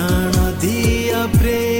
Tulsi Prem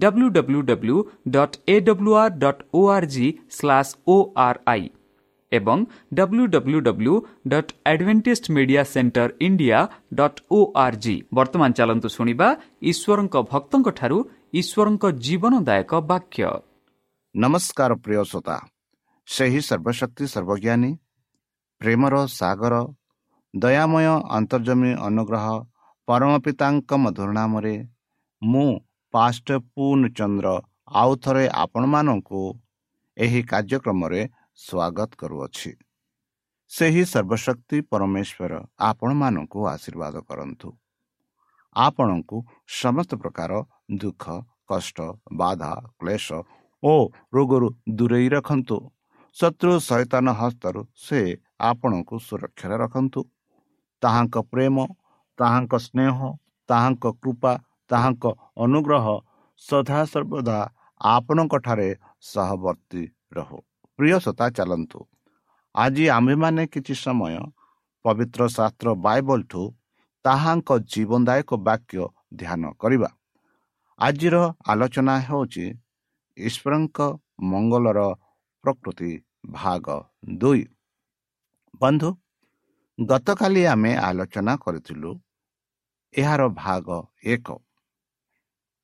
W W W dot A W R dot O R G slash O R I ଏବଂ W W W dot Adventist media centre India dot O R G ବର୍ତ୍ତମାନ ଚାଲନ୍ତୁ ଶୁଣିବା ଈଶ୍ୱରଙ୍କ ଭକ୍ତଙ୍କଠାରୁ ଈଶ୍ୱରଙ୍କ ଜୀବନଦାୟକ ବାକ୍ୟ ନମସ୍କାର ପ୍ରିୟ ଶ୍ରୋତା ସେହି ସର୍ବଶକ୍ତି ସର୍ବଜ୍ଞାନୀ ପ୍ରେମର ସାଗର ଦୟାମୟ ଅନ୍ତର୍ଜମୀ ଅନୁଗ୍ରହ ପରମ ପିତାଙ୍କ ମଧୁର ନାମରେ ମୁଁ ପାଷ୍ଟ ପୂର୍ଣ୍ଣଚନ୍ଦ୍ର ଆଉ ଥରେ ଆପଣମାନଙ୍କୁ ଏହି କାର୍ଯ୍ୟକ୍ରମରେ ସ୍ୱାଗତ କରୁଅଛି। ସେହି ସର୍ବଶକ୍ତି ପରମେଶ୍ୱର ଆପଣମାନଙ୍କୁ ଆଶୀର୍ବାଦ କରନ୍ତୁ। ଆପଣଙ୍କୁ ସମସ୍ତ ପ୍ରକାର ଦୁଃଖ କଷ୍ଟ ବାଧା କ୍ଲେଶ ଓ ରୋଗରୁ ଦୂରେଇ ରଖନ୍ତୁ। ଶତ୍ରୁ ସୈତାନ ହସ୍ତରୁ ସେ ଆପଣଙ୍କୁ ସୁରକ୍ଷାରେ ରଖନ୍ତୁ। ତାହାଙ୍କ ପ୍ରେମ ତାହାଙ୍କ ସ୍ନେହ ତାହାଙ୍କ କୃପା ତାହାଙ୍କ ଅନୁଗ୍ରହ ସଦାସର୍ବଦା ଆପଣଙ୍କଠାରେ ସହବର୍ତ୍ତୀ ରହୁ। ପ୍ରିୟ ସତା ଚାଲନ୍ତୁ। ଆଜି ଆମ୍ଭେମାନେ କିଛି ସମୟ ପବିତ୍ର ଶାସ୍ତ୍ର ବାଇବଲଠୁ ତାହାଙ୍କ ଜୀବନଦାୟକ ବାକ୍ୟ ଧ୍ୟାନ କରିବା। ଆଜିର ଆଲୋଚନା ହେଉଛି ଈଶ୍ୱରଙ୍କ ମଙ୍ଗଳର ପ୍ରକୃତି ଭାଗ ଦୁଇ। ବନ୍ଧୁ ଗତକାଲି ଆମେ ଆଲୋଚନା କରିଥିଲୁ ଏହାର ଭାଗ ଏକ।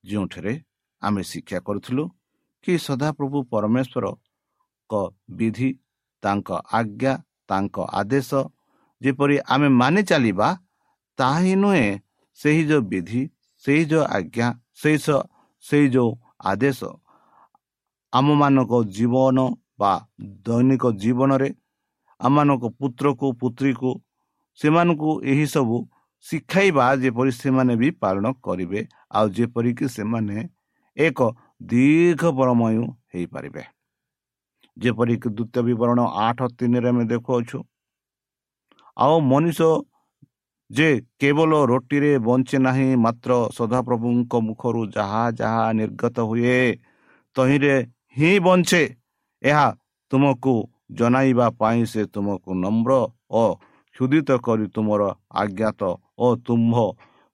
ଯେଉଁଠାରେ ଆମେ ଶିକ୍ଷା କରୁଥିଲୁ କି ସଦାପ୍ରଭୁ ପରମେଶ୍ୱରଙ୍କ ବିଧି ତାଙ୍କ ଆଜ୍ଞା ତାଙ୍କ ଆଦେଶ ଯେପରି ଆମେ ମାନି ଚାଲିବା ତାହା ହିଁ ନୁହେଁ ସେହି ଯେଉଁ ବିଧି ସେହି ଯେଉଁ ଆଜ୍ଞା ସେଇ ସେଇ ଯେଉଁ ଆଦେଶ ଆମମାନଙ୍କ ଜୀବନ ବା ଦୈନିକ ଜୀବନରେ ଆମମାନଙ୍କ ପୁତ୍ରକୁ ପୁତ୍ରୀକୁ ସେମାନଙ୍କୁ ଏହିସବୁ ଶିଖାଇବା ଯେପରି ସେମାନେ ବି ପାଳନ କରିବେ ଆଉ ଯେପରିକି ସେମାନେ ଏକ ଦୀର୍ଘ ପରମୟୁ ହେଇପାରିବେ। ଯେପରିକି ଦ୍ୱିତୀୟ ବିବରଣ ଆଠ ତିନିରେ ଆମେ ଦେଖୁଅଛୁ ଆଉ ମଣିଷ ଯେ କେବଳ ରୁଟିରେ ବଞ୍ଚେ ନାହିଁ ମାତ୍ର ସଦାପ୍ରଭୁଙ୍କ ମୁଖରୁ ଯାହା ଯାହା ନିର୍ଗତ ହୁଏ ତହିଁରେ ହିଁ ବଞ୍ଚେ ଏହା ତୁମକୁ ଜଣାଇବା ପାଇଁ ସେ ତୁମକୁ ନମ୍ର ଓ କ୍ଷୁଦିତ କରି ତୁମର ଆଜ୍ଞାତ ଓ ତୁମ୍ଭ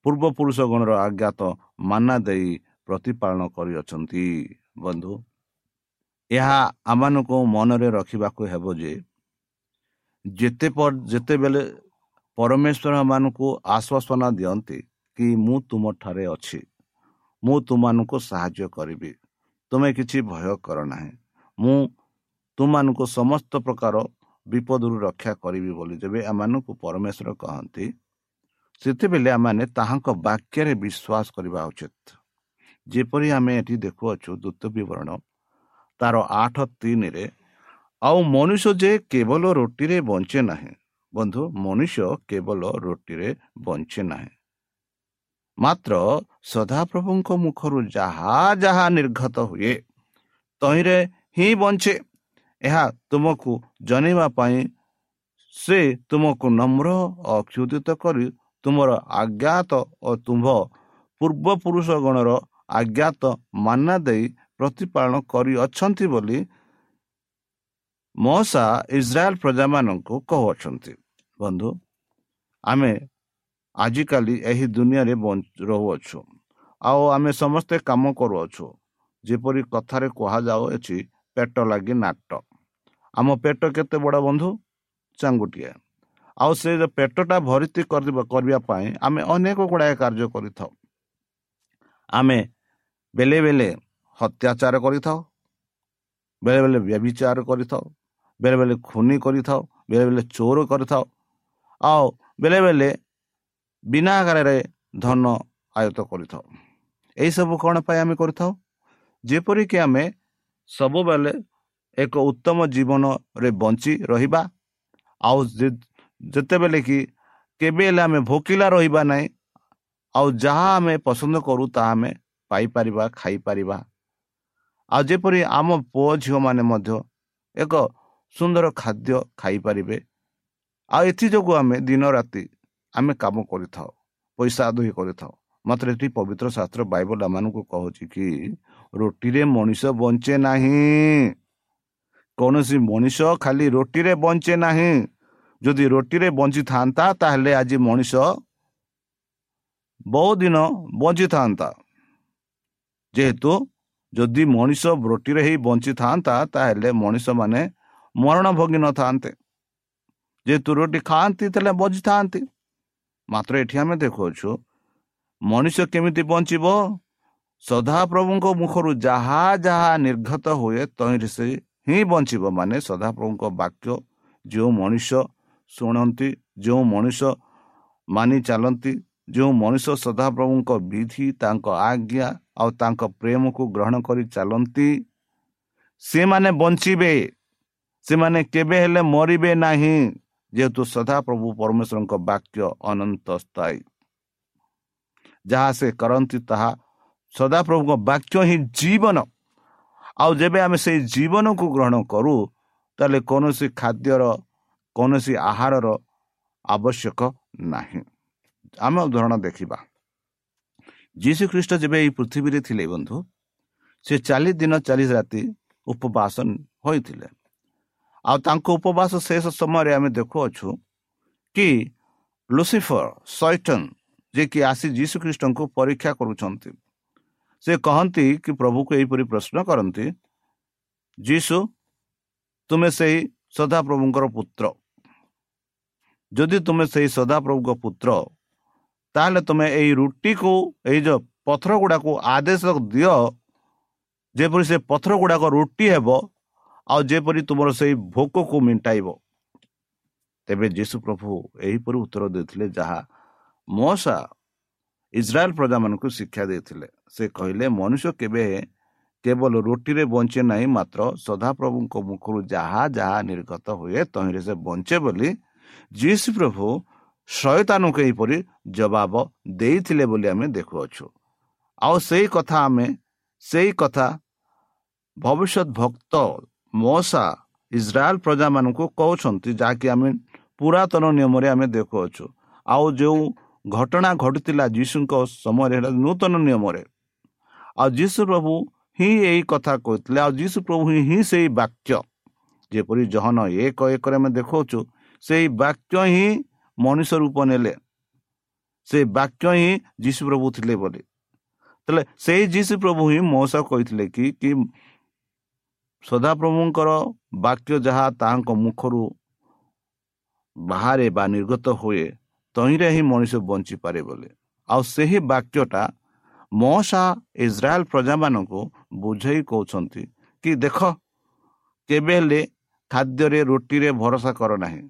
ପୂର୍ବପୁରୁଷ ଗଣର ଆଜ୍ଞାତ ମାନା ଦେଇ ପ୍ରତିପାଳନ କରିଅଛନ୍ତି। ବନ୍ଧୁ ଏହା ଆମମାନଙ୍କୁ ମନରେ ରଖିବାକୁ ହେବ ଯେ ଯେତେ ଯେତେବେଳେ ପରମେଶ୍ୱର ମାନଙ୍କୁ ଆଶ୍ୱାସନା ଦିଅନ୍ତି କି ମୁଁ ତୁମଠାରେ ଅଛି ମୁଁ ତୁମମାନଙ୍କୁ ସାହାଯ୍ୟ କରିବି ତୁମେ କିଛି ଭୟ କର ନାହିଁ। ମୁଁ ତୁମମାନଙ୍କୁ ସମସ୍ତ ପ୍ରକାର ବିପଦରୁ ରକ୍ଷା କରିବି ବୋଲି ଯେବେ ଏମାନଙ୍କୁ ପରମେଶ୍ୱର କହନ୍ତି ସେତେବେଳେ ଆମମାନେ ତାହାଙ୍କ ବାକ୍ୟରେ ବିଶ୍ୱାସ କରିବା ଉଚିତ। ଯେପରି ଆମେ ଏଠି ଦେଖୁଅଛୁ ଦ୍ୱିତୀୟ ବିବରଣ ତାର ଆଠ ତିନିରେ ଆଉ ମନୁଷ୍ୟ ଯେ କେବଳ ରୁଟିରେ ବଞ୍ଚେ ନାହିଁ ବନ୍ଧୁ ମନୁଷ୍ୟ କେବଳ ରୁଟିରେ ବଞ୍ଚେ ନାହିଁ। ମାତ୍ର ସଦାପ୍ରଭୁଙ୍କ ମୁଖରୁ ଯାହା ଯାହା ନିର୍ଘତ ହୁଏ ତହିଁରେ ହିଁ ବଞ୍ଚେ। ଏହା ତୁମକୁ ଜଣାଇବା ପାଇଁ ସେ ତୁମକୁ ନମ୍ର ଅକ୍ଷୁଦିତ କରି ତୁମର ଆଜ୍ଞାତ ଓ ତୁମ୍ଭ ପୂର୍ବପୁରୁଷ ଗଣର ଆଜ୍ଞାତ ମାନା ଦେଇ ପ୍ରତିପାଳନ କରିଅଛନ୍ତି ବୋଲି ମଶା ଇସ୍ରାଏଲ ପ୍ରଜାମାନଙ୍କୁ କହୁଅଛନ୍ତି। ବନ୍ଧୁ ଆମେ ଆଜିକାଲି ଏହି ଦୁନିଆରେ ରହୁଅଛୁ ଆଉ ଆମେ ସମସ୍ତେ କାମ କରୁଅଛୁ। ଯେପରି କଥାରେ କୁହାଯାଉଅଛି ପେଟ ଲାଗି ନାଟ। ଆମ ପେଟ କେତେ ବଡ଼ ବନ୍ଧୁ? ଚାଙ୍ଗୁଟିଏ ଆଉ ସେ ପେଟଟା ଭର୍ତ୍ତି କରିବା ପାଇଁ ଆମେ ଅନେକ ଗୁଡ଼ାଏ କାର୍ଯ୍ୟ କରିଥାଉ। ଆମେ ବେଳେ ବେଳେ ହତ୍ୟାଚାର କରିଥାଉ ବେଳେବେଳେ ବ୍ୟବିଚାର କରିଥାଉ ବେଳେବେଳେ ଖୁନି କରିଥାଉ ବେଳେବେଳେ ଚୋର କରିଥାଉ ଆଉ ବେଳେବେଳେ ବିନା ଆକାରରେ ଧନ ଆୟତ କରିଥାଉ। ଏହିସବୁ କ'ଣ ପାଇଁ ଆମେ କରିଥାଉ? ଯେପରିକି ଆମେ ସବୁବେଳେ ଏକ ଉତ୍ତମ ଜୀବନରେ ବଞ୍ଚି ରହିବା। ଆଉ ଯେତେବେଳେ କି କେବେ ହେଲେ ଆମେ ଭୋକିଲା ରହିବା ନାହିଁ ଆଉ ଯାହା ଆମେ ପସନ୍ଦ କରୁ ତାହା ଆମେ ପାଇପାରିବା ଖାଇପାରିବା। ଆଉ ଯେପରି ଆମ ପୁଅ ଝିଅମାନେ ମଧ୍ୟ ଏକ ସୁନ୍ଦର ଖାଦ୍ୟ ଖାଇପାରିବେ ଆଉ ଏଥିଯୋଗୁଁ ଆମେ ଦିନ ରାତି ଆମେ କାମ କରିଥାଉ ପଇସା ଆଦୟ କରିଥାଉ। ମାତ୍ର ଏଠି ପବିତ୍ର ଶାସ୍ତ୍ର ବାଇବଲ ଆମମାନଙ୍କୁ କହୁଛି କି ରୁଟିରେ ମଣିଷ ବଞ୍ଚେ ନାହିଁ। କୌଣସି ମଣିଷ ଖାଲି ରୁଟିରେ ବଞ୍ଚେ ନାହିଁ। ଯଦି ରୁଟିରେ ବଞ୍ଚିଥାନ୍ତା ତାହେଲେ ଆଜି ମଣିଷ ବହୁ ଦିନ ବଞ୍ଚିଥାନ୍ତା। ଯେହେତୁ ଯଦି ମଣିଷ ରୁଟିରେ ହିଁ ବଞ୍ଚିଥାନ୍ତା ତାହେଲେ ମଣିଷମାନେ ମରଣ ଭୋଗି ନଥାନ୍ତେ। ଯେହେତୁ ରୁଟି ଖାଆନ୍ତି ତାହେଲେ ବଞ୍ଚିଥାନ୍ତି। ମାତ୍ର ଏଠି ଆମେ ଦେଖୁଅଛୁ ମଣିଷ କେମିତି ବଞ୍ଚିବ? ସଦାପ୍ରଭୁଙ୍କ ମୁଖରୁ ଯାହା ଯାହା ନିର୍ଘତ ହୁଏ ତହିଁରେ ସେ ହିଁ ବଞ୍ଚିବ ମାନେ ସଦାପ୍ରଭୁଙ୍କ ବାକ୍ୟ ଯେଉଁ ମଣିଷ ଶୁଣନ୍ତି ଯେଉଁ ମଣିଷ ମାନି ଚାଲନ୍ତି ଯେଉଁ ମଣିଷ ସଦାପ୍ରଭୁଙ୍କ ବିଧି ତାଙ୍କ ଆଜ୍ଞା ଆଉ ତାଙ୍କ ପ୍ରେମକୁ ଗ୍ରହଣ କରି ଚାଲନ୍ତି ସେମାନେ ବଞ୍ଚିବେ। ସେମାନେ କେବେ ହେଲେ ମରିବେ ନାହିଁ। ଯେହେତୁ ସଦାପ୍ରଭୁ ପରମେଶ୍ୱରଙ୍କ ବାକ୍ୟ ଅନନ୍ତ ସ୍ଥାୟୀ। ଯାହା ସେ କରନ୍ତି ତାହା ସଦାପ୍ରଭୁଙ୍କ ବାକ୍ୟ ହିଁ ଜୀବନ। ଆଉ ଯେବେ ଆମେ ସେଇ ଜୀବନକୁ ଗ୍ରହଣ କରୁ ତାହେଲେ କୌଣସି ଖାଦ୍ୟର କୌଣସି ଆହାରର ଆବଶ୍ୟକ ନାହିଁ। ଆମେ ଉଦାହରଣ ଦେଖିବା। ଯୀଶୁ ଖ୍ରୀଷ୍ଟ ଯେବେ ଏହି ପୃଥିବୀରେ ଥିଲେ ବନ୍ଧୁ ସେ ଚାଳିଶ ଦିନ ଚାଳିଶ ରାତି ଉପବାସ ହୋଇଥିଲେ। ଆଉ ତାଙ୍କ ଉପବାସ ଶେଷ ସମୟରେ ଆମେ ଦେଖୁଅଛୁ କି ଲୁସିଫର ସୈଟନ ଯିଏକି ଆସି ଯୀଶୁ ଖ୍ରୀଷ୍ଟଙ୍କୁ ପରୀକ୍ଷା କରୁଛନ୍ତି। ସେ କହନ୍ତି କି ପ୍ରଭୁକୁ ଏହିପରି ପ୍ରଶ୍ନ କରନ୍ତି ଯୀଶୁ ତୁମେ ସେହି ସଦାପ୍ରଭୁଙ୍କର ପୁତ୍ର। ଯଦି ତୁମେ ସେହି ସଦାପ୍ରଭୁଙ୍କ ପୁତ୍ର ତାହେଲେ ତୁମେ ଏଇ ରୁଟିକୁ ଏଇ ଯେଉଁ ପଥର ଗୁଡ଼ାକୁ ଆଦେଶ ଦିଅ ଯେପରି ସେ ପଥର ଗୁଡ଼ାକ ରୁଟି ହେବ ଆଉ ଯେପରି ତୁମର ସେଇ ଭୋକକୁ ମେଣ୍ଟାଇବ। ତେବେ ଯୀଶୁ ପ୍ରଭୁ ଏହିପରି ଉତ୍ତର ଦେଇଥିଲେ ଯାହା ମଶା ଇସ୍ରାଏଲ ପ୍ରଜାମାନଙ୍କୁ ଶିକ୍ଷା ଦେଇଥିଲେ ସେ କହିଲେ ମନୁଷ୍ୟ କେବେ କେବଳ ରୁଟିରେ ବଞ୍ଚେ ନାହିଁ ମାତ୍ର ସଦାପ୍ରଭୁଙ୍କ ମୁଖରୁ ଯାହା ଯାହା ନିର୍ଗତ ହୁଏ ତହିଁରେ ସେ ବଞ୍ଚେ ବୋଲି ଯୀଶୁ ପ୍ରଭୁ ଶୟତାନଙ୍କୁ ଏହିପରି ଜବାବ ଦେଇଥିଲେ ବୋଲି ଆମେ ଦେଖୁଅଛୁ ଆଉ ସେଇ କଥା ଆମେ ସେଇ କଥା ଭବିଷ୍ୟତ ଭକ୍ତ ମଶା ଇସ୍ରାଏଲ ପ୍ରଜାମାନଙ୍କୁ କହୁଛନ୍ତି ଯାହାକି ଆମେ ପୁରାତନ ନିୟମରେ ଆମେ ଦେଖୁଅଛୁ। ଆଉ ଯେଉଁ ଘଟଣା ଘଟିଥିଲା ଯୀଶୁଙ୍କ ସମୟରେ ହେଲା ନୂତନ ନିୟମରେ। ଆଉ ଯୀଶୁ ପ୍ରଭୁ ହିଁ ଏହି କଥା କହିଥିଲେ ଆଉ ଯୀଶୁ ପ୍ରଭୁ ହିଁ ସେଇ ବାକ୍ୟ। ଯେପରି ଜହନ ଏକ ଏକରେ ଆମେ ଦେଖାଉଛୁ ସେଇ ବାକ୍ୟ ହିଁ ମଣିଷ ରୂପ ନେଲେ। ସେ ବାକ୍ୟ ହିଁ ଯୀଶୁ ପ୍ରଭୁ ଥିଲେ ବୋଲି। ତାହେଲେ ସେଇ ଯୀଶୁ ପ୍ରଭୁ ହିଁ ମଉସା କହିଥିଲେ କି କି ସଦାପ୍ରଭୁଙ୍କର ବାକ୍ୟ ଯାହା ତାହାଙ୍କ ମୁଖରୁ ବାହାରେ ବା ନିର୍ଗତ ହୁଏ ତହିଁରେ ହିଁ ମଣିଷ ବଞ୍ଚିପାରେ ବୋଲି। ଆଉ ସେହି ବାକ୍ୟଟା ମଶା ଇସ୍ରାଏଲ ପ୍ରଜାମାନଙ୍କୁ ବୁଝେଇ କହୁଛନ୍ତି କି ଦେଖ କେବେ ହେଲେ ଖାଦ୍ୟରେ ରୁଟିରେ ଭରସା କର ନାହିଁ।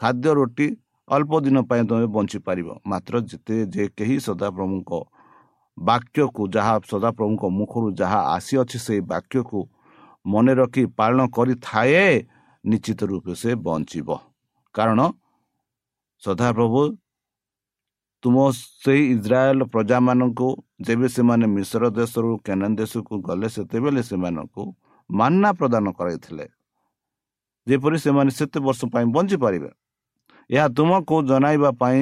ଖାଦ୍ୟ ରୁଟି ଅଳ୍ପ ଦିନ ପାଇଁ ତୁମେ ବଞ୍ଚିପାରିବ ମାତ୍ର ଯେତେ ଯେ କେହି ସଦାପ୍ରଭୁଙ୍କ ବାକ୍ୟକୁ ଯାହା ସଦାପ୍ରଭୁଙ୍କ ମୁଖରୁ ଯାହା ଆସିଅଛି ସେଇ ବାକ୍ୟକୁ ମନେ ରଖି ପାଳନ କରିଥାଏ ନିଶ୍ଚିତ ରୂପେ ସେ ବଞ୍ଚିବ। କାରଣ ସଦାପ୍ରଭୁ ତୁମ ସେଇ ଇସ୍ରାଏଲ ପ୍ରଜାମାନଙ୍କୁ ଯେବେ ସେମାନେ ମିଶ୍ର ଦେଶରୁ କେନାନ ଦେଶକୁ ଗଲେ ସେତେବେଳେ ସେମାନଙ୍କୁ ମାନ୍ନା ପ୍ରଦାନ କରାଇଥିଲେ। ଯେପରି ସେମାନେ ସେତେ ବର୍ଷ ପାଇଁ ବଞ୍ଚିପାରିବେ ଏହା ତୁମକୁ ଜଣାଇବା ପାଇଁ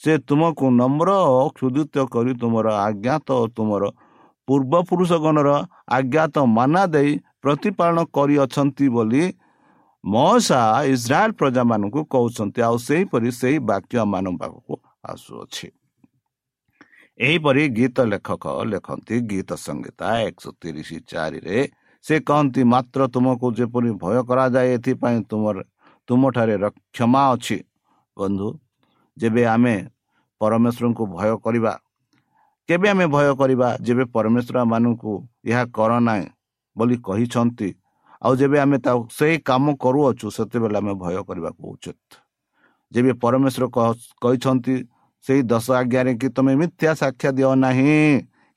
ସେ ତୁମକୁ ନମ୍ର ଓ କ୍ଷୁଦିତ କରି ତୁମର ଆଜ୍ଞାତ ଓ ତୁମର ପୂର୍ବପୁରୁଷଗଣର ଆଜ୍ଞାତ ମାନା ଦେଇ ପ୍ରତିପାଳନ କରିଅଛନ୍ତି ବୋଲି ମଶା ଇସ୍ରାଏଲ ପ୍ରଜାମାନଙ୍କୁ କହୁଛନ୍ତି ଆଉ ସେହିପରି ସେହି ବାକ୍ୟ ମାନଙ୍କ ପାଖକୁ ଆସୁଅଛି। ଏହିପରି ଗୀତ ଲେଖକ ଲେଖନ୍ତି ଗୀତ ସଂଗୀତା ଏକଶହ ତିରିଶ ଚାରିରେ ସେ କହନ୍ତି ମାତ୍ର ତୁମକୁ ଯେପରି ଭୟ କରାଯାଏ ଏଥିପାଇଁ ତୁମର ତୁମଠାରେ କ୍ଷମା ଅଛି। ବନ୍ଧୁ ଯେବେ ଆମେ ପରମେଶ୍ୱରଙ୍କୁ ଭୟ କରିବା କେବେ ଆମେ ଭୟ କରିବା? ଯେବେ ପରମେଶ୍ୱର ମାନଙ୍କୁ ଏହା କର ନାହିଁ ବୋଲି କହିଛନ୍ତି ଆଉ ଯେବେ ଆମେ ତା ସେଇ କାମ କରୁଅଛୁ ସେତେବେଳେ ଆମେ ଭୟ କରିବାକୁ ଉଚିତ। ଯେବେ ପରମେଶ୍ୱର କହିଛନ୍ତି ସେଇ ଦଶ ଆଜ୍ଞାରେ କି ତୁମେ ମିଥ୍ୟା ସାକ୍ଷ୍ୟ ଦିଅ ନାହିଁ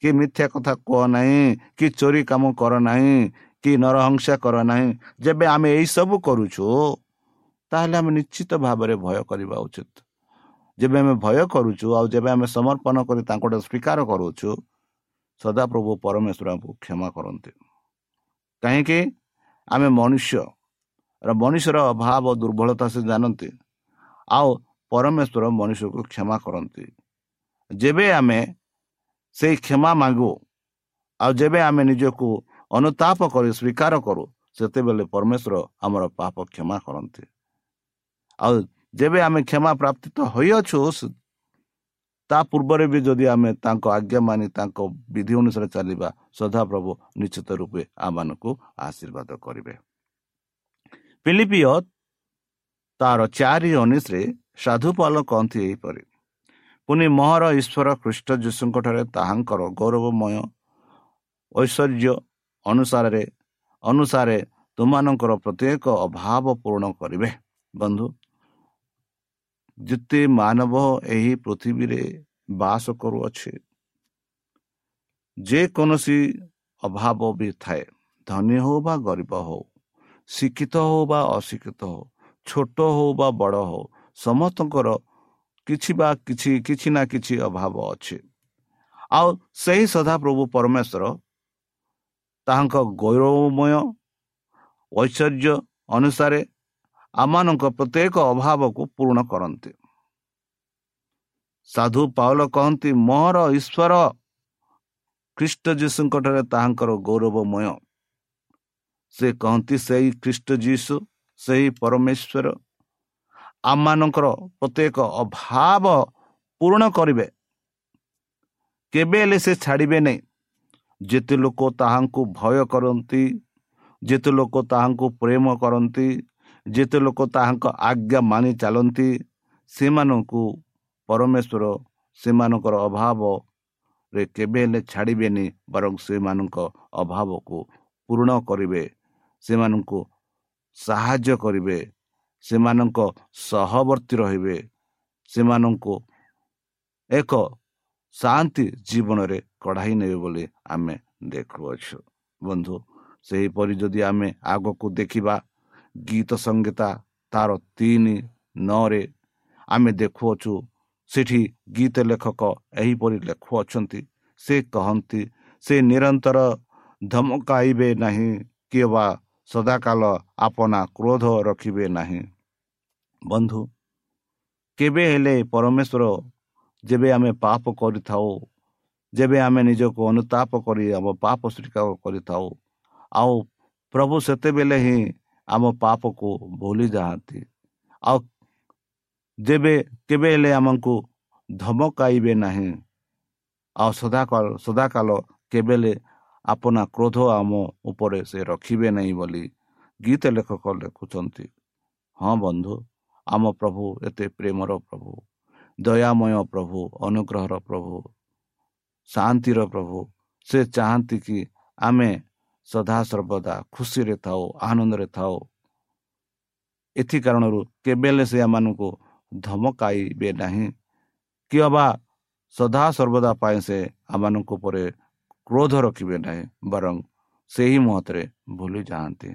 କି ମିଥ୍ୟା କଥା କୁହ ନାହିଁ କି ଚୋରି କାମ କର ନାହିଁ କି ନରହଂସା କର ନାହିଁ ଯେବେ ଆମେ ଏଇସବୁ କରୁଛୁ ତାହେଲେ ଆମେ ନିଶ୍ଚିତ ଭାବରେ ଭୟ କରିବା ଉଚିତ। ଯେବେ ଆମେ ଭୟ କରୁଛୁ ଆଉ ଯେବେ ଆମେ ସମର୍ପଣ କରି ତାଙ୍କଠୁ ସ୍ୱୀକାର କରୁଛୁ ସଦାପ୍ରଭୁ ପରମେଶ୍ୱର ଆମକୁ କ୍ଷମା କରନ୍ତି। କାହିଁକି? ଆମେ ମନୁଷ୍ୟ ମଣିଷର ଅଭାବ ଦୁର୍ବଳତା ସେ ଜାଣନ୍ତି ଆଉ ପରମେଶ୍ୱର ମଣିଷକୁ କ୍ଷମା କରନ୍ତି ଯେବେ ଆମେ ସେଇ କ୍ଷମା ମାଗୁ ଆଉ ଯେବେ ଆମେ ନିଜକୁ ଅନୁତାପ କରି ସ୍ୱୀକାର କରୁ ସେତେବେଳେ ପରମେଶ୍ୱର ଆମର ପାପ କ୍ଷମା କରନ୍ତି ଆଉ ଯେବେ ଆମେ କ୍ଷମା ପ୍ରାପ୍ତି ତ ହୋଇଅଛୁ ତା ପୂର୍ବରେ ବି ଯଦି ଆମେ ତାଙ୍କ ଆଜ୍ଞା ମାନି ତାଙ୍କ ବିଧି ଅନୁସାରେ ଚାଲିବା ସଦାପ୍ରଭୁ ନିଶ୍ଚିତ ରୂପେ ଆମମାନଙ୍କୁ ଆଶୀର୍ବାଦ କରିବେ। ପିଲିପିଓ ତାର ଚାରି ଉଣେଇଶରେ ସାଧୁପାଲ କହନ୍ତି ଏହିପରି ପୁଣି ମହର ଈଶ୍ୱର ଖ୍ରୀଷ୍ଟ ଯୀଶୁଙ୍କଠାରେ ତାହାଙ୍କର ଗୌରବମୟ ଐଶ୍ୱର୍ଯ୍ୟ ଅନୁସାରରେ ଅନୁସାରେ ତୁମମାନଙ୍କର ପ୍ରତ୍ୟେକ ଅଭାବ ପୂରଣ କରିବେ। ବନ୍ଧୁ ଯେତେ ମାନବ ଏହି ପୃଥିବୀରେ ବାସ କରୁଅଛି ଯେକୌଣସି ଅଭାବ ବି ଥାଏ ଧନୀ ହଉ ବା ଗରିବ ହଉ ଶିକ୍ଷିତ ହଉ ବା ଅଶିକ୍ଷିତ ହଉ ଛୋଟ ହଉ ବା ବଡ଼ ହଉ ସମସ୍ତଙ୍କର କିଛି ବା କିଛି କିଛି ନା କିଛି ଅଭାବ ଅଛି। ଆଉ ସେହି ସଦାପ୍ରଭୁ ପରମେଶ୍ୱର ତାହାଙ୍କ ଗୌରବମୟ ଐଶ୍ୱର୍ଯ୍ୟ ଅନୁସାରେ ଆମମାନଙ୍କ ପ୍ରତ୍ୟେକ ଅଭାବକୁ ପୂରଣ କରନ୍ତି। ସାଧୁ ପାଉଲ କହନ୍ତି ମୋର ଈଶ୍ୱର ଖ୍ରୀଷ୍ଟ ଯୀଶୁଙ୍କଠାରେ ତାହାଙ୍କର ଗୌରବମୟ। ସେ କହନ୍ତି ସେଇ ଖ୍ରୀଷ୍ଟ ଯୀଶୁ ସେହି ପରମେଶ୍ୱର ଆମମାନଙ୍କର ପ୍ରତ୍ୟେକ ଅଭାବ ପୂରଣ କରିବେ। କେବେ ହେଲେ ସେ ଛାଡ଼ିବେ ନାହିଁ। ଯେତେ ଲୋକ ତାହାଙ୍କୁ ଭୟ କରନ୍ତି ଯେତେ ଲୋକ ତାହାଙ୍କୁ ପ୍ରେମ କରନ୍ତି ଯେତେ ଲୋକ ତାହାଙ୍କ ଆଜ୍ଞା ମାନି ଚାଲନ୍ତି ସେମାନଙ୍କୁ ପରମେଶ୍ୱର ସେମାନଙ୍କର ଅଭାବରେ କେବେ ହେଲେ ଛାଡ଼ିବେନି ବରଂ ସେମାନଙ୍କ ଅଭାବକୁ ପୂରଣ କରିବେ ସେମାନଙ୍କୁ ସାହାଯ୍ୟ କରିବେ ସେମାନଙ୍କ ସହବର୍ତ୍ତୀ ରହିବେ ସେମାନଙ୍କୁ ଏକ ଶାନ୍ତି ଜୀବନରେ କଢ଼ାଇ ନେବେ ବୋଲି ଆମେ ଦେଖୁଅଛୁ। ବନ୍ଧୁ ସେହିପରି ଯଦି ଆମେ ଆଗକୁ ଦେଖିବା ଗୀତ ସଙ୍ଗୀତା ତାର ତିନି ନଅରେ ଆମେ ଦେଖୁଅଛୁ ସେଠି ଗୀତ ଲେଖକ ଏହିପରି ଲେଖୁଅଛନ୍ତି ସେ କହନ୍ତି ସେ ନିରନ୍ତର ଧମକାଇବେ ନାହିଁ କିମ୍ବା ସଦାକାଳ ଆପଣା କ୍ରୋଧ ରଖିବେ ନାହିଁ ବନ୍ଧୁ କେବେ ହେଲେ ପରମେଶ୍ୱର ଯେବେ ଆମେ ପାପ କରିଥାଉ ଯେବେ ଆମେ ନିଜକୁ ଅନୁତାପ କରି ଆମ ପାପ ସ୍ୱୀକାର କରିଥାଉ ଆଉ ପ୍ରଭୁ ସେତେବେଳେ ହିଁ ଆମ ପାପକୁ ଭୁଲି ଯାଆନ୍ତି ଆଉ ଯେବେ କେବେ ହେଲେ ଆମକୁ ଧମକାଇବେ ନାହିଁ। ଆଉ ସଦାକାଳ ସଦାକାଳ କେବେ ଆପଣା କ୍ରୋଧ ଆମ ଉପରେ ସେ ରଖିବେ ନାହିଁ ବୋଲି ଗୀତ ଲେଖକ ଲେଖୁଛନ୍ତି। ହଁ ବନ୍ଧୁ ଆମ ପ୍ରଭୁ ଏତେ ପ୍ରେମର ପ୍ରଭୁ ଦୟାମୟ ପ୍ରଭୁ ଅନୁଗ୍ରହର ପ୍ରଭୁ ଶାନ୍ତିର ପ୍ରଭୁ ସେ ଚାହାନ୍ତି କି ଆମେ ସଦାସର୍ବଦା ଖୁସିରେ ଥାଉ ଆନନ୍ଦରେ ଥାଉ ଏଥି କାରଣରୁ କେବେ ହେଲେ ସେ ଆମମାନଙ୍କୁ ଧମକାଇବେ ନାହିଁ କି ଅବା ସଦାସର୍ବଦା ପାଇଁ ସେ ଆମମାନଙ୍କ ଉପରେ କ୍ରୋଧ ରଖିବେ ନାହିଁ ବରଂ ସେହି ମତରେ ଭୁଲି ଯାଆନ୍ତି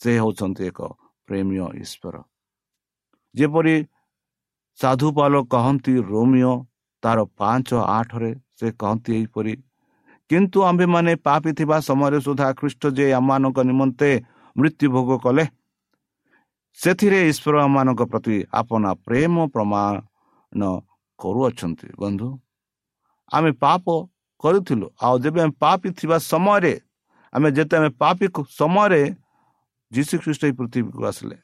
ସେ ହେଉଛନ୍ତି ଏକ ପ୍ରେମୀୟ ଈଶ୍ୱର ଯେପରି ସାଧୁପାଲ କହନ୍ତି ରୋମିଓ ତାର ପାଞ୍ଚ ଆଠରେ ସେ କହନ୍ତି ଏହିପରି କିନ୍ତୁ ଆମ୍ଭେମାନେ ପାପି ଥିବା ସମୟରେ ସୁଦ୍ଧା ଖ୍ରୀଷ୍ଟ ଯେ ଆମମାନଙ୍କ ନିମନ୍ତେ ମୃତ୍ୟୁ ଭୋଗ କଲେ ସେଥିରେ ଈଶ୍ୱର ଆମମାନଙ୍କ ପ୍ରତି ଆପଣା ପ୍ରେମ ପ୍ରମାଣ କରୁଅଛନ୍ତି। ବନ୍ଧୁ ଆମେ ପାପ କରୁଥିଲୁ ଆଉ ଯେବେ ଆମେ ପାପି ଥିବା ସମୟରେ ଆମେ ଯେତେ ଆମେ ପାପି ସମୟରେ ଯୀଶୁ ଖ୍ରୀଷ୍ଟ ଏଇ ପୃଥିବୀକୁ ଆସିଲେ।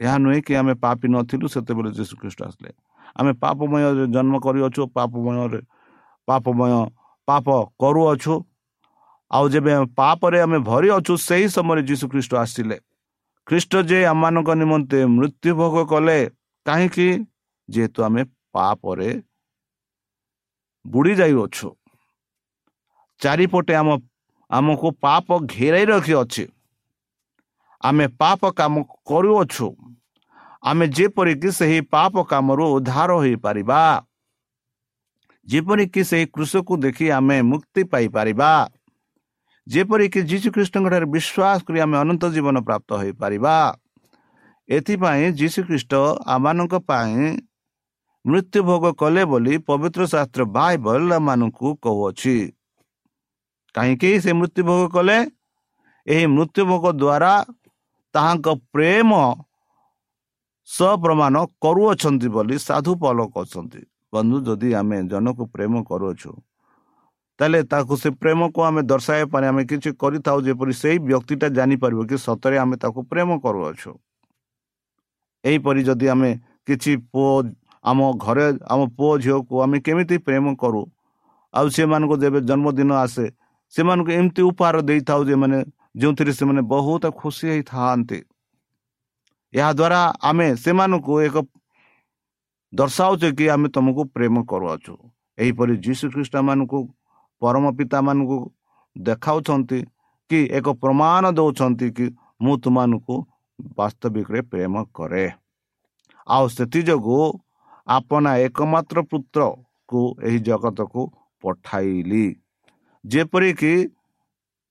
ଏହା ନୁହେଁ କି ଆମେ ପାପି ନଥିଲୁ ସେତେବେଳେ ଯୀଶୁ ଖ୍ରୀଷ୍ଟ ଆସିଲେ। ଆମେ ପାପମୟରେ ଜନ୍ମ କରିଅଛୁ ପାପମୟରେ ପାପମୟ ପାପ କରୁଅଛୁ। ଆଉ ଯେବେ ପାପରେ ଆମେ ଭରି ଅଛୁ ସେହି ସମୟରେ ଯୀଶୁ ଖ୍ରୀଷ୍ଟ ଆସିଲେ। ଖ୍ରୀଷ୍ଟ ଯେ ଆମମାନଙ୍କ ନିମନ୍ତେ ମୃତ୍ୟୁ ଭୋଗ କଲେ କାହିଁକି? ଯେହେତୁ ଆମେ ପାପରେ ବୁଡ଼ି ଯାଇଅଛୁ। ଚାରିପଟେ ଆମ ଆମକୁ ପାପ ଘେରାଇ ରଖିଅଛି। ଆମେ ପାପ କାମ କରୁଅଛୁ। ଆମେ ଯେପରିକି ସେହି ପାପ କାମରୁ ଉଦ୍ଧାର ହୋଇପାରିବା। ଯେପରିକି ସେହି କୃଷକୁ ଦେଖି ଆମେ ମୁକ୍ତି ପାଇପାରିବା ଯେପରିକି ଯୀଶୁ ଖ୍ରୀଷ୍ଟଙ୍କଠାରେ ବିଶ୍ୱାସ କରି ଆମେ ଅନନ୍ତ ଜୀବନ ପ୍ରାପ୍ତ ହୋଇପାରିବା ଏଥିପାଇଁ ଯୀଶୁଖ୍ରୀଷ୍ଟ ଆମମାନଙ୍କ ପାଇଁ ମୃତ୍ୟୁ ଭୋଗ କଲେ ବୋଲି ପବିତ୍ର ଶାସ୍ତ୍ର ବାଇବଲ ମାନଙ୍କୁ କହୁଅଛି। କାହିଁକି ସେ ମୃତ୍ୟୁଭୋଗ କଲେ? ଏହି ମୃତ୍ୟୁଭୋଗ ଦ୍ୱାରା ତାହାଙ୍କ ପ୍ରେମ ସପ୍ରମାଣ କରୁଅଛନ୍ତି ବୋଲି ସାଧୁ ପଲ କରୁଛନ୍ତି ବନ୍ଧୁ ଯଦି ଆମେ ଜଣକୁ ପ୍ରେମ କରୁଅଛୁ ତାହେଲେ ତାକୁ ସେ ପ୍ରେମକୁ ଆମେ ଦର୍ଶାଇବା ପାଇଁ ଆମେ କିଛି କରିଥାଉ ଯେପରି ସେଇ ବ୍ୟକ୍ତିଟା ଜାଣିପାରିବ କି ସତରେ ଆମେ ତାକୁ ପ୍ରେମ କରୁଅଛୁ। ଏହିପରି ଯଦି ଆମେ କିଛି ପୁଅ ଆମ ଘରେ ଆମ ପୁଅ ଝିଅକୁ ଆମେ କେମିତି ପ୍ରେମ କରୁ ଆଉ ସେମାନଙ୍କୁ ଯେବେ ଜନ୍ମଦିନ ଆସେ ସେମାନଙ୍କୁ ଏମିତି ଉପହାର ଦେଇଥାଉ ଯେମାନେ ଯେଉଁଥିରେ ସେମାନେ ବହୁତ ଖୁସି ହେଇଥାନ୍ତି। ଏହାଦ୍ୱାରା ଆମେ ସେମାନଙ୍କୁ ଏକ ଦର୍ଶାଉଛେ କି ଆମେ ତୁମକୁ ପ୍ରେମ କରୁଅଛୁ। ଏହିପରି ଯୀଶୁ ଖ୍ରୀଷ୍ଟମାନଙ୍କୁ ପରମ ପିତାମାନଙ୍କୁ ଦେଖାଉଛନ୍ତି କି ଏକ ପ୍ରମାଣ ଦେଉଛନ୍ତି କି ମୁଁ ତୁମମାନଙ୍କୁ ବାସ୍ତବିକରେ ପ୍ରେମ କରେ। ଆଉ ସେଥିଯୋଗୁଁ ଆପଣ ଏକମାତ୍ର ପୁତ୍ରକୁ ଏହି ଜଗତକୁ ପଠାଇଲି। ଯେପରିକି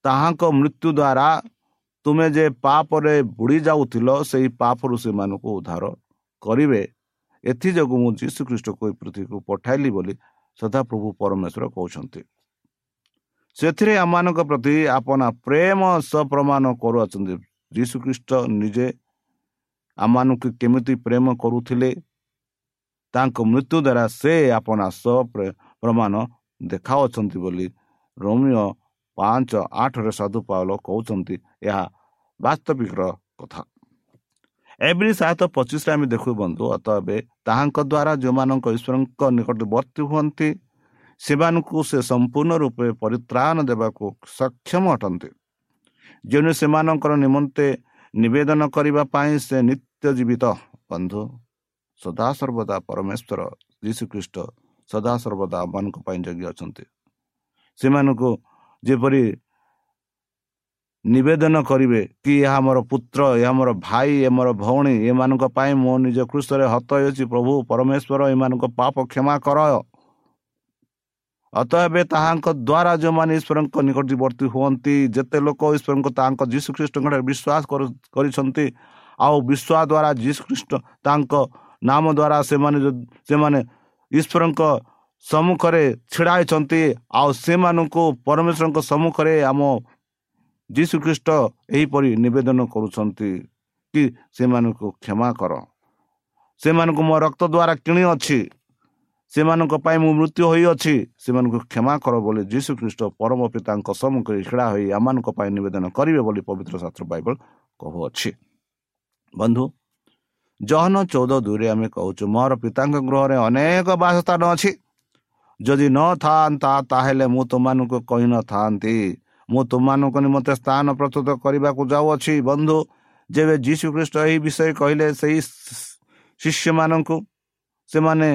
ତାହାଙ୍କ ମୃତ୍ୟୁ ଦ୍ୱାରା ତୁମେ ଯେ ପାପରେ ବୁଡ଼ି ଯାଉଥିଲ ସେହି ପାପରୁ ସେମାନଙ୍କୁ ଉଦ୍ଧାର କରିବେ। ଏଥିଯୋଗୁଁ ମୁଁ ଯୀଶୁଖ୍ରୀଷ୍ଟକୁ ଏ ପୃଥିବୀକୁ ପଠାଇଲି ବୋଲି ସଦାପ୍ରଭୁ ପରମେଶ୍ୱର କହୁଛନ୍ତି। ସେଥିରେ ଆମମାନଙ୍କ ପ୍ରତି ଆପଣ ପ୍ରେମ ସପ୍ରମାଣ କରୁଅଛନ୍ତି। ଯୀଶୁଖ୍ରୀଷ୍ଟ ନିଜେ ଆମମାନଙ୍କୁ କେମିତି ପ୍ରେମ କରୁଥିଲେ ତାଙ୍କ ମୃତ୍ୟୁ ଦ୍ୱାରା ସେ ଆପଣ ପ୍ରମାଣ ଦେଖାଉଅଛନ୍ତି ବୋଲି ରୋମିଓ ପାଞ୍ଚ ଆଠରେ ସାଧୁ ପାଉଲ କହୁଛନ୍ତି। ଏହା ବାସ୍ତବିକର କଥା। ଏଭଳି ସାତ ପଚିଶରେ ଆମେ ଦେଖୁ ବନ୍ଧୁ ଅତ ଏବେ ତାହାଙ୍କ ଦ୍ୱାରା ଯେଉଁମାନଙ୍କ ଈଶ୍ୱରଙ୍କ ନିକଟବର୍ତ୍ତୀ ହୁଅନ୍ତି ସେମାନଙ୍କୁ ସେ ସମ୍ପୂର୍ଣ୍ଣ ରୂପେ ପରିତ୍ରାଣ ଦେବାକୁ ସକ୍ଷମ ଅଟନ୍ତି ଯେଉଁ ସେମାନଙ୍କର ନିମନ୍ତେ ନିବେଦନ କରିବା ପାଇଁ ସେ ନିତ୍ୟ ଜୀବିତ ବନ୍ଧୁ ସଦାସର୍ବଦା ପରମେଶ୍ୱର ଯୀଶୁଖ୍ରୀଷ୍ଟ ସଦାସର୍ବଦା ଆମମାନଙ୍କ ପାଇଁ ଯୋଗ୍ୟ ଅଛନ୍ତି ସେମାନଙ୍କୁ ଯେପରି ନିବେଦନ କରିବେ କି ଏହା ମୋର ପୁତ୍ର ଏହା ମୋର ଭାଇ ଏ ମୋର ଭଉଣୀ ଏମାନଙ୍କ ପାଇଁ ମୋ ନିଜ କୃଷରେ ହତ ହେଉଛି ପ୍ରଭୁ ପରମେଶ୍ୱର ଏମାନଙ୍କ ପାପ କ୍ଷମା କର। ଅତ ଏବେ ତାହାଙ୍କ ଦ୍ୱାରା ଯେଉଁମାନେ ଈଶ୍ୱରଙ୍କ ନିକଟବର୍ତ୍ତୀ ହୁଅନ୍ତି ଯେତେ ଲୋକ ଈଶ୍ୱରଙ୍କ ତାଙ୍କ ଯୀଶୁଖ୍ରୀଷ୍ଟଙ୍କଠାରେ ବିଶ୍ୱାସ କରିଛନ୍ତି ଆଉ ବିଶ୍ୱାସ ଦ୍ୱାରା ଯୀଶୁଖ୍ରୀଷ୍ଟ ତାଙ୍କ ନାମ ଦ୍ୱାରା ସେମାନେ ସେମାନେ ଈଶ୍ୱରଙ୍କ ସମ୍ମୁଖରେ ଛିଡ଼ା ହେଇଛନ୍ତି ଆଉ ସେମାନଙ୍କୁ ପରମେଶ୍ୱରଙ୍କ ସମ୍ମୁଖରେ ଆମ ଯୀଶୁଖ୍ରୀଷ୍ଟ ଏହିପରି ନିବେଦନ କରୁଛନ୍ତି କି ସେମାନଙ୍କୁ କ୍ଷମା କର। ସେମାନଙ୍କୁ ମୋ ରକ୍ତ ଦ୍ୱାରା କିଣି ଅଛି। ସେମାନଙ୍କ ପାଇଁ ମୁଁ ମୃତ୍ୟୁ ହୋଇଅଛି। ସେମାନଙ୍କୁ କ୍ଷମା କର ବୋଲି ଯୀଶୁଖ୍ରୀଷ୍ଟ ପରମ ପିତାଙ୍କ ସମ୍ମୁଖରେ ଛିଡ଼ା ହୋଇ ଆମମାନଙ୍କ ପାଇଁ ନିବେଦନ କରିବେ ବୋଲି ପବିତ୍ର ଶାସ୍ତ୍ର ବାଇବଲ କହୁଅଛି। ବନ୍ଧୁ ଜହନ ଚଉଦ ଦୁଇରେ ଆମେ କହୁଛୁ ମୋର ପିତାଙ୍କ ଗୃହରେ ଅନେକ ବାସସ୍ଥାନ ଅଛି। ଯଦି ନଥାନ୍ତା ତାହେଲେ ମୁଁ ତୁମମାନଙ୍କୁ କହିନଥାନ୍ତି ମୁଁ ତୁମମାନଙ୍କ ନିମନ୍ତେ ସ୍ଥାନ ପ୍ରସ୍ତୁତ କରିବାକୁ ଯାଉଅଛି। ବନ୍ଧୁ ଯେବେ ଯୀଶୁ ଖ୍ରୀଷ୍ଟ ଏହି ବିଷୟ କହିଲେ ସେହି ଶିଷ୍ୟମାନଙ୍କୁ ସେମାନେ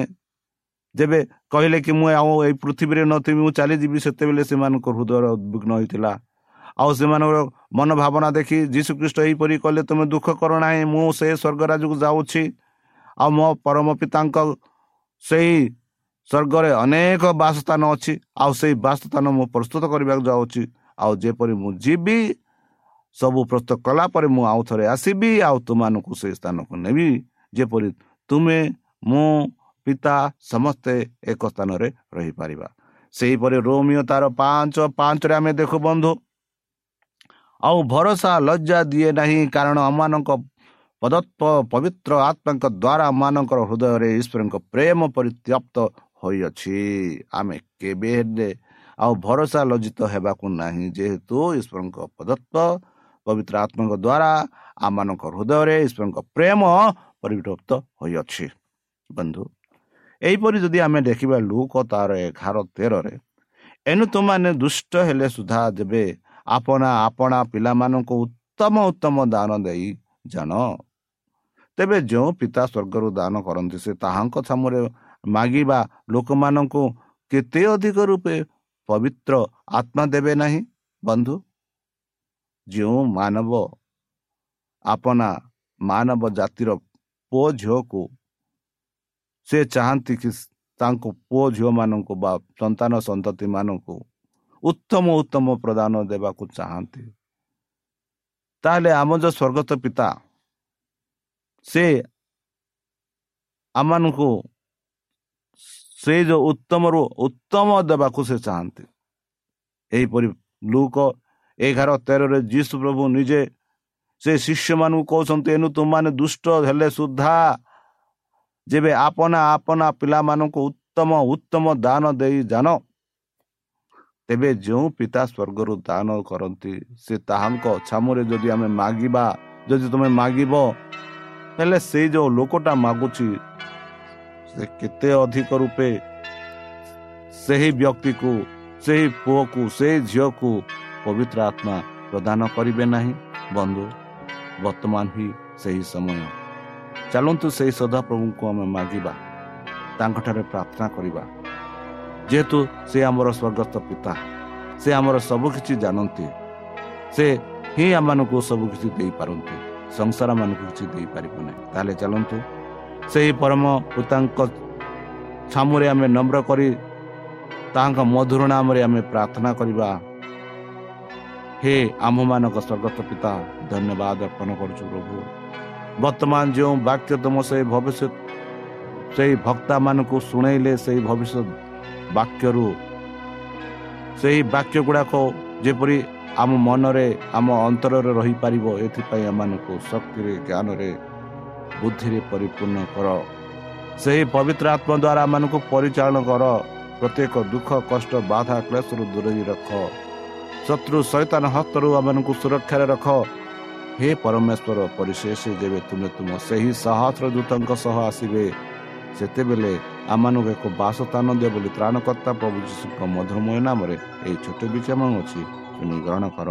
ଯେବେ କହିଲେ କି ମୁଁ ଆଉ ଏଇ ପୃଥିବୀରେ ନଥିବି ମୁଁ ଚାଲିଯିବି ସେତେବେଳେ ସେମାନଙ୍କ ହୃଦୟର ଉଦ୍ବିଗ୍ନ ହୋଇଥିଲା। ଆଉ ସେମାନଙ୍କର ମନୋଭାବନା ଦେଖି ଯୀଶୁ ଖ୍ରୀଷ୍ଟ ଏହିପରି କଲେ ତୁମେ ଦୁଃଖ କର ନାହିଁ ମୁଁ ସେ ସ୍ୱର୍ଗରାଜକୁ ଯାଉଛି। ଆଉ ମୋ ପରମ ପିତାଙ୍କ ସେହି ସ୍ୱର୍ଗରେ ଅନେକ ବାସସ୍ଥାନ ଅଛି ଆଉ ସେଇ ବାସସ୍ଥାନ ମୁଁ ପ୍ରସ୍ତୁତ କରିବାକୁ ଯାଉଛି। ଆଉ ଯେପରି ମୁଁ ଯିବି ସବୁ ପ୍ରସ୍ତୁତ କଲା ପରେ ମୁଁ ଆଉ ଥରେ ଆସିବି ଆଉ ତୁମମାନଙ୍କୁ ସେଇ ସ୍ଥାନକୁ ନେବି। ଯେପରି ତୁମେ ମୁଁ ପିତା ସମସ୍ତେ ଏକ ସ୍ଥାନରେ ରହିପାରିବା। ସେହିପରି ରୋମିଓ ତାର ପାଞ୍ଚ ପାଞ୍ଚରେ ଆମେ ଦେଖୁ ବନ୍ଧୁ। ଆଉ ଭରସା ଲଜ୍ଜା ଦିଏ ନାହିଁ କାରଣ ଆମମାନଙ୍କ ପଦତ୍ଵ ପବିତ୍ର ଆତ୍ମାଙ୍କ ଦ୍ୱାରା ଆମମାନଙ୍କର ହୃଦୟରେ ଈଶ୍ୱରଙ୍କ ପ୍ରେମ ପରିତ୍ୟପ୍ତ ହୋଇଅଛି। ଆମେ କେବେ ହେଲେ ଆଉ ଭରସା ଲଜ୍ଜିତ ହେବାକୁ ନାହିଁ। ଯେହେତୁ ଈଶ୍ୱରଙ୍କ ପ୍ରଦତ୍ତ ପବିତ୍ର ଆତ୍ମାଙ୍କ ଦ୍ୱାରା ଆମମାନଙ୍କ ହୃଦୟରେ ଈଶ୍ୱରଙ୍କ ପ୍ରେମ ପରିବ୍ୟାପ୍ତ ହୋଇଅଛି। ବନ୍ଧୁ ଏହିପରି ଯଦି ଆମେ ଦେଖିବା ଲୁକ ତାର ଏଗାର ତେରରେ ଏଣୁ ତୁମାନେ ଦୁଷ୍ଟ ହେଲେ ସୁଦ୍ଧା ଦେବେ ଆପଣା ଆପଣା ପିଲାମାନଙ୍କୁ ଉତ୍ତମ ଉତ୍ତମ ଦାନ ଦେଇ ଜାଣ ତେବେ ଯେଉଁ ପିତା ସ୍ୱର୍ଗରୁ ଦାନ କରନ୍ତି ସେ ତାହାଙ୍କ ସାମରେ ମାଗିବା ଲୋକମାନଙ୍କୁ କେତେ ଅଧିକ ରୂପେ ପବିତ୍ର ଆତ୍ମା ଦେବେ ନାହିଁ ବନ୍ଧୁ? ଯେଉଁ ମାନବ ଆପଣା ମାନବ ଜାତିର ପୁଅ ଝିଅକୁ ସେ ଚାହାନ୍ତି କି ତାଙ୍କ ପୁଅ ଝିଅମାନଙ୍କୁ ବା ସନ୍ତାନ ସନ୍ତତି ମାନଙ୍କୁ ଉତ୍ତମ ଉତ୍ତମ ପ୍ରଦାନ ଦେବାକୁ ଚାହାନ୍ତି ତାହେଲେ ଆମ ଯେଉଁ ସ୍ୱର୍ଗତ ପିତା ସେ ଆମମାନଙ୍କୁ ସେ ଯେଉଁ ଉତ୍ତମରୁ ଉତ୍ତମ ଦେବାକୁ ସେ ଚାହାନ୍ତି। ଏହିପରି ଲୁକ ଏଗାର ତେରରେ ଯୀଶୁ ପ୍ରଭୁ ନିଜେ ସେ ଶିଷ୍ୟମାନଙ୍କୁ କହୁଛନ୍ତି ଏଣୁ ତୁମମାନେ ଦୁଷ୍ଟ ହେଲେ ସୁଦ୍ଧା ଯେବେ ଆପନା ଆପନା ପିଲାମାନଙ୍କୁ ଉତ୍ତମ ଉତ୍ତମ ଦାନ ଦେଇ ଜାଣ ତେବେ ଯେଉଁ ପିତା ସ୍ୱର୍ଗରୁ ଦାନ କରନ୍ତି ସେ ତାହାଙ୍କ ଛାମୁରେ ଯଦି ଆମେ ମାଗିବା ଯଦି ତୁମେ ମାଗିବ ହେଲେ ସେଇ ଯେଉଁ ଲୋକଟା ମାଗୁଛି ସେ କେତେ ଅଧିକ ରୂପେ ସେହି ବ୍ୟକ୍ତିକୁ ସେହି ପୁଅକୁ ସେହି ଝିଅକୁ ପବିତ୍ର ଆତ୍ମା ପ୍ରଦାନ କରିବେ ନାହିଁ। ବନ୍ଧୁ ବର୍ତ୍ତମାନ ହିଁ ସେହି ସମୟ। ଚାଲନ୍ତୁ ସେହି ସଦାପ୍ରଭୁଙ୍କୁ ଆମେ ମାଗିବା ତାଙ୍କଠାରେ ପ୍ରାର୍ଥନା କରିବା। ଯେହେତୁ ସେ ଆମର ସ୍ୱର୍ଗସ୍ଥ ପିତା ସେ ଆମର ସବୁକିଛି ଜାଣନ୍ତି। ସେ ହିଁ ଆମମାନଙ୍କୁ ସବୁକିଛି ଦେଇପାରନ୍ତି ସଂସାରମାନଙ୍କୁ କିଛି ଦେଇପାରିବ ନାହିଁ। ତାହେଲେ ଚାଲନ୍ତୁ ସେହି ପରମ ପିତାଙ୍କ ଛାମୁରେ ଆମେ ନମ୍ର କରି ତାହାଙ୍କ ମଧୁର ନାମରେ ଆମେ ପ୍ରାର୍ଥନା କରିବା। ହେ ଆମ୍ଭମାନଙ୍କ ସ୍ୱର୍ଗତ ପିତା ଧନ୍ୟବାଦ ଅର୍ପଣ କରୁଛୁ ପ୍ରଭୁ। ବର୍ତ୍ତମାନ ଯେଉଁ ବାକ୍ୟ ତୁମ ସେଇ ଭବିଷ୍ୟତ ସେଇ ଭକ୍ତାମାନଙ୍କୁ ଶୁଣେଇଲେ ସେଇ ଭବିଷ୍ୟତ ବାକ୍ୟରୁ ସେହି ବାକ୍ୟ ଗୁଡ଼ାକ ଯେପରି ଆମ ମନରେ ଆମ ଅନ୍ତରରେ ରହିପାରିବ ଏଥିପାଇଁ ଏମାନଙ୍କୁ ଶକ୍ତିରେ ଜ୍ଞାନରେ ବୁଦ୍ଧିରେ ପରିପୂର୍ଣ୍ଣ କର। ସେହି ପବିତ୍ର ଆତ୍ମା ଦ୍ୱାରା ଏମାନଙ୍କୁ ପରିଚାଳନା କର। ପ୍ରତ୍ୟେକ ଦୁଃଖ କଷ୍ଟ ବାଧା କ୍ଲେଶରୁ ଦୂରେଇ ରଖ। ଶତ୍ରୁ ସୈତାନ ହସ୍ତରୁ ଆମମାନଙ୍କୁ ସୁରକ୍ଷାରେ ରଖ। ହେ ପରମେଶ୍ୱର ପରିଶେଷ ଯେବେ ତୁମେ ତୁମ ସେହି ସହସ୍ର ଦୂତଙ୍କ ସହ ଆସିବେ ସେତେବେଳେ ଆମମାନଙ୍କୁ ଏକ ବାସସ୍ଥାନ ଦିଅ ବୋଲି ତ୍ରାଣକର୍ତ୍ତା ପ୍ରଭୁ ଯୀଶୁଙ୍କ ମଧୁରମୟ ନାମରେ ଏହି ଛୋଟ ବିଚାମ ଅଛି। ଶୁଣି ଗ୍ରହଣ କର।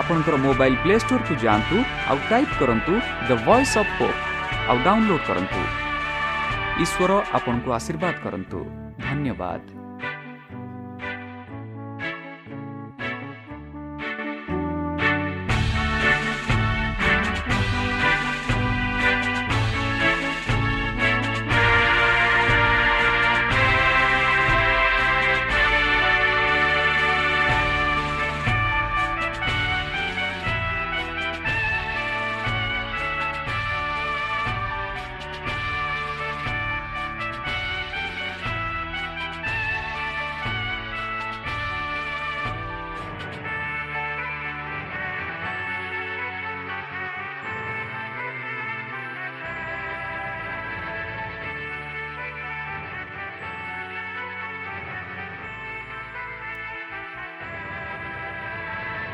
ଆପଣଙ୍କର ମୋବାଇଲ୍ ପ୍ଲେ ଷ୍ଟୋରକୁ ଯାଆନ୍ତୁ ଆଉ ଟାଇପ୍ କରନ୍ତୁ ଦ ଭଏସ୍ ଅଫ୍ ପୋପ୍ ଆଉ ଡାଉନଲୋଡ୍ କରନ୍ତୁ। ଈଶ୍ୱର ଆପଣଙ୍କୁ ଆଶୀର୍ବାଦ କରନ୍ତୁ। ଧନ୍ୟବାଦ।